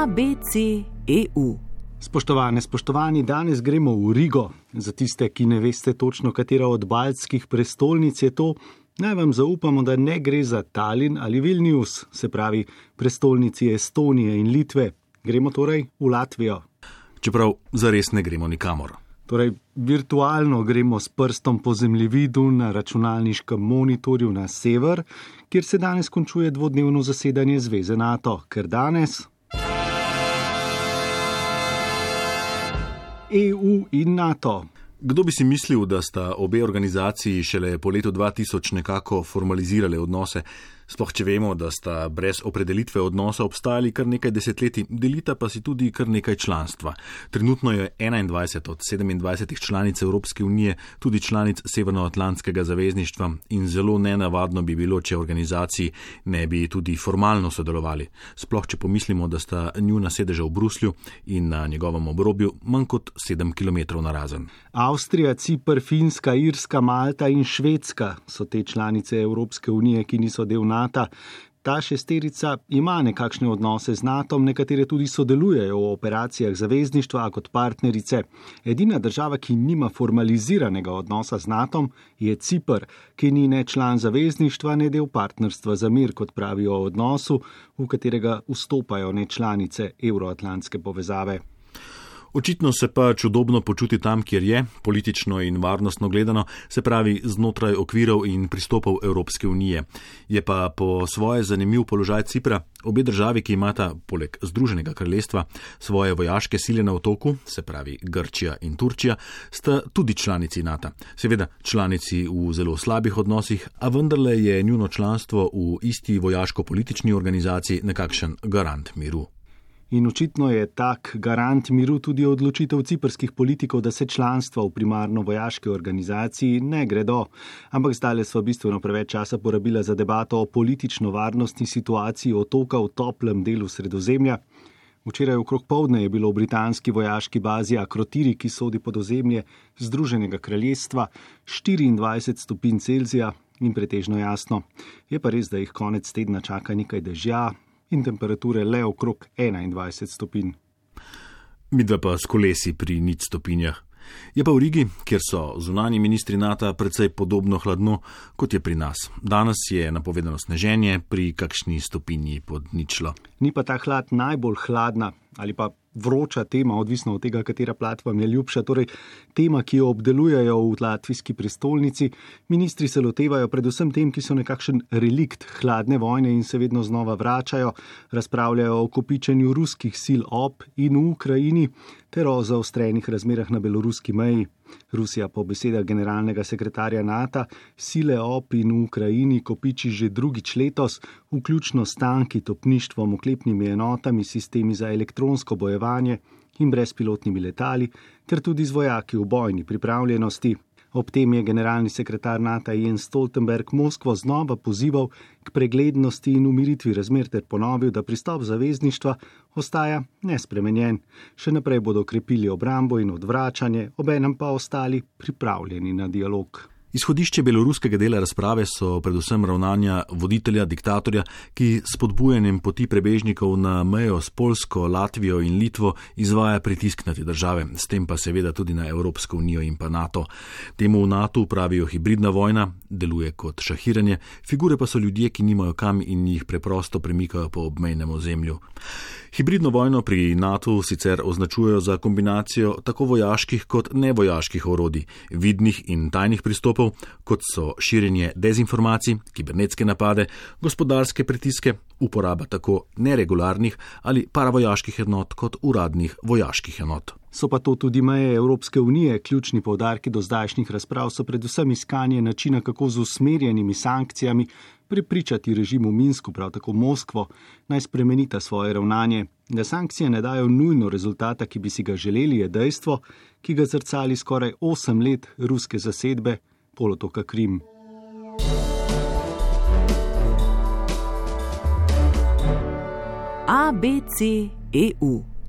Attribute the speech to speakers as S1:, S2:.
S1: ABC.eu.
S2: Spoštovane, spoštovani, danes gremo v Rigo. Za tiste, ki ne veste točno, katera od baltskih prestolnic je to, naj vam zaupamo, da ne gre za Tallinn ali Vilnius, se pravi prestolnici Estonije in Litve. Gremo torej v Latvijo.
S3: Čeprav zares ne gremo nikamor.
S2: Torej, virtualno gremo s prstom po zemljevidu na računalniškem monitorju na sever, kjer se danes končuje dvodnevno zasedanje Zveze NATO, ker danes. EU in NATO.
S3: Kdo bi si mislil, da sta obe organizaciji šele po letu 2000 nekako formalizirale odnose? Sploh če vemo, da sta brez opredelitve odnosa obstajali kar nekaj desetletij, delita pa si tudi kar nekaj članstva. Trenutno je 21 od 27 članic Evropske unije tudi članic Severnoatlantskega zavezništva in zelo nenavadno bi bilo, če organizaciji ne bi tudi formalno sodelovali. Sploh če pomislimo, da sta njuna sedeža v Bruslju in na njegovem obrobju manj kot 7 km na razen.
S2: Avstrija, Cipr, Finska, Irska, Malta in Švedska so te članice Evropske unije, ki niso del NATO. NATO. Ta šesterica ima nekakšne odnose z NATO, nekatere tudi sodelujejo v operacijah zavezništva kot partnerice. Edina država, ki nima formaliziranega odnosa z NATO, je Cipr, ki ni ne član zavezništva, ne del partnerstva za mir, kot pravijo o odnosu, v katerega vstopajo ne članice Euroatlantske povezave.
S3: Očitno se pa čudobno počuti tam, kjer je, politično in varnostno gledano, se pravi znotraj okvirov in pristopov Evropske unije. Je pa po svoje zanimiv položaj Cipra, obe državi, ki imata poleg Združenega kraljestva svoje vojaške sile na otoku, se pravi Grčija in Turčija, sta tudi članici NATO. Seveda članici v zelo slabih odnosih, a vendarle je njuno članstvo v isti vojaško-politični organizaciji nekakšen garant miru.
S2: In očitno je tak garant miru tudi odločitev ciprskih politikov, da se članstva v primarno vojaški organizaciji ne gredo. Ampak zdaj so bistveno preveč časa porabila za debato o politično-varnostni situaciji otoka v toplem delu sredozemlja. Včeraj okrog povdne je bilo v britanski vojaški bazi Akrotiri, ki sodi pod ozemlje Združenega kraljestva, 24 stopinj Celzija in pretežno jasno. Je pa res, da jih konec tedna čaka nekaj dežja, in temperature le okrog 21 stopinj.
S3: Midva pa s kolesi pri nič stopinjah. Je pa v Rigi, kjer so zunani ministri NATO precej podobno hladno, kot je pri nas. Danes je napovedano sneženje pri kakšni stopinji pod ničlo.
S2: Ni pa ta hlad najbolj hladna ali pa vroča tema, odvisno od tega, katera plat vam je ljubša. Torej, tema, ki jo obdelujejo v latvijski prestolnici, ministri se lotevajo predvsem tem, ki so nekakšen relikt hladne vojne in se vedno znova vračajo, razpravljajo o kopičenju ruskih sil op in v Ukrajini ter o zaostrenih razmerah na beloruski meji. Rusija po besedah generalnega sekretarja NATO sile op in v Ukrajini kopiči že drugič letos, vključno s tanki, topništvom, oklepnimi enotami, sistemi za elektronsko bojevanje in brezpilotnimi letali, ter tudi z vojaki v bojni pripravljenosti. Ob tem je generalni sekretar NATO Jens Stoltenberg Moskvo znova pozival k preglednosti in umiritvi razmer ter ponovil, da pristop zavezništva ostaja nespremenjen. Še naprej bodo krepili obrambo in odvračanje, obenem pa ostali pripravljeni na dialog.
S3: Izhodišče beloruskega dela razprave so predvsem ravnanja voditelja, diktatorja, ki s podbujanjem poti prebežnikov na mejo s Polsko, Latvijo in Litvo izvaja pritisk na te države, s tem pa seveda tudi na Evropsko unijo in pa NATO. Temu v NATO pravijo hibridna vojna, deluje kot šahiranje, figure pa so ljudje, ki nimajo kam in jih preprosto premikajo po obmejnem ozemlju. Hibridno vojno pri NATO sicer označujejo za kombinacijo tako vojaških kot nevojaških orodij, vidnih in tajnih pristopov, kot so širjenje dezinformacij, kibernetske napade, gospodarske pritiske, uporaba tako neregularnih ali paravojaških enot kot uradnih vojaških enot.
S2: So pa to tudi meje Evropske unije. Ključni povdarki do zdajšnjih razprav so predvsem iskanje načina, kako z usmerjenimi sankcijami prepričati režim v Minsku, prav tako Moskvo, naj spremenita svoje ravnanje. Da sankcije ne dajo nujno rezultata, ki bi si ga želeli, je dejstvo, ki ga zrcali skoraj 8 let ruske zasedbe polotoka Krim.
S1: ABC EU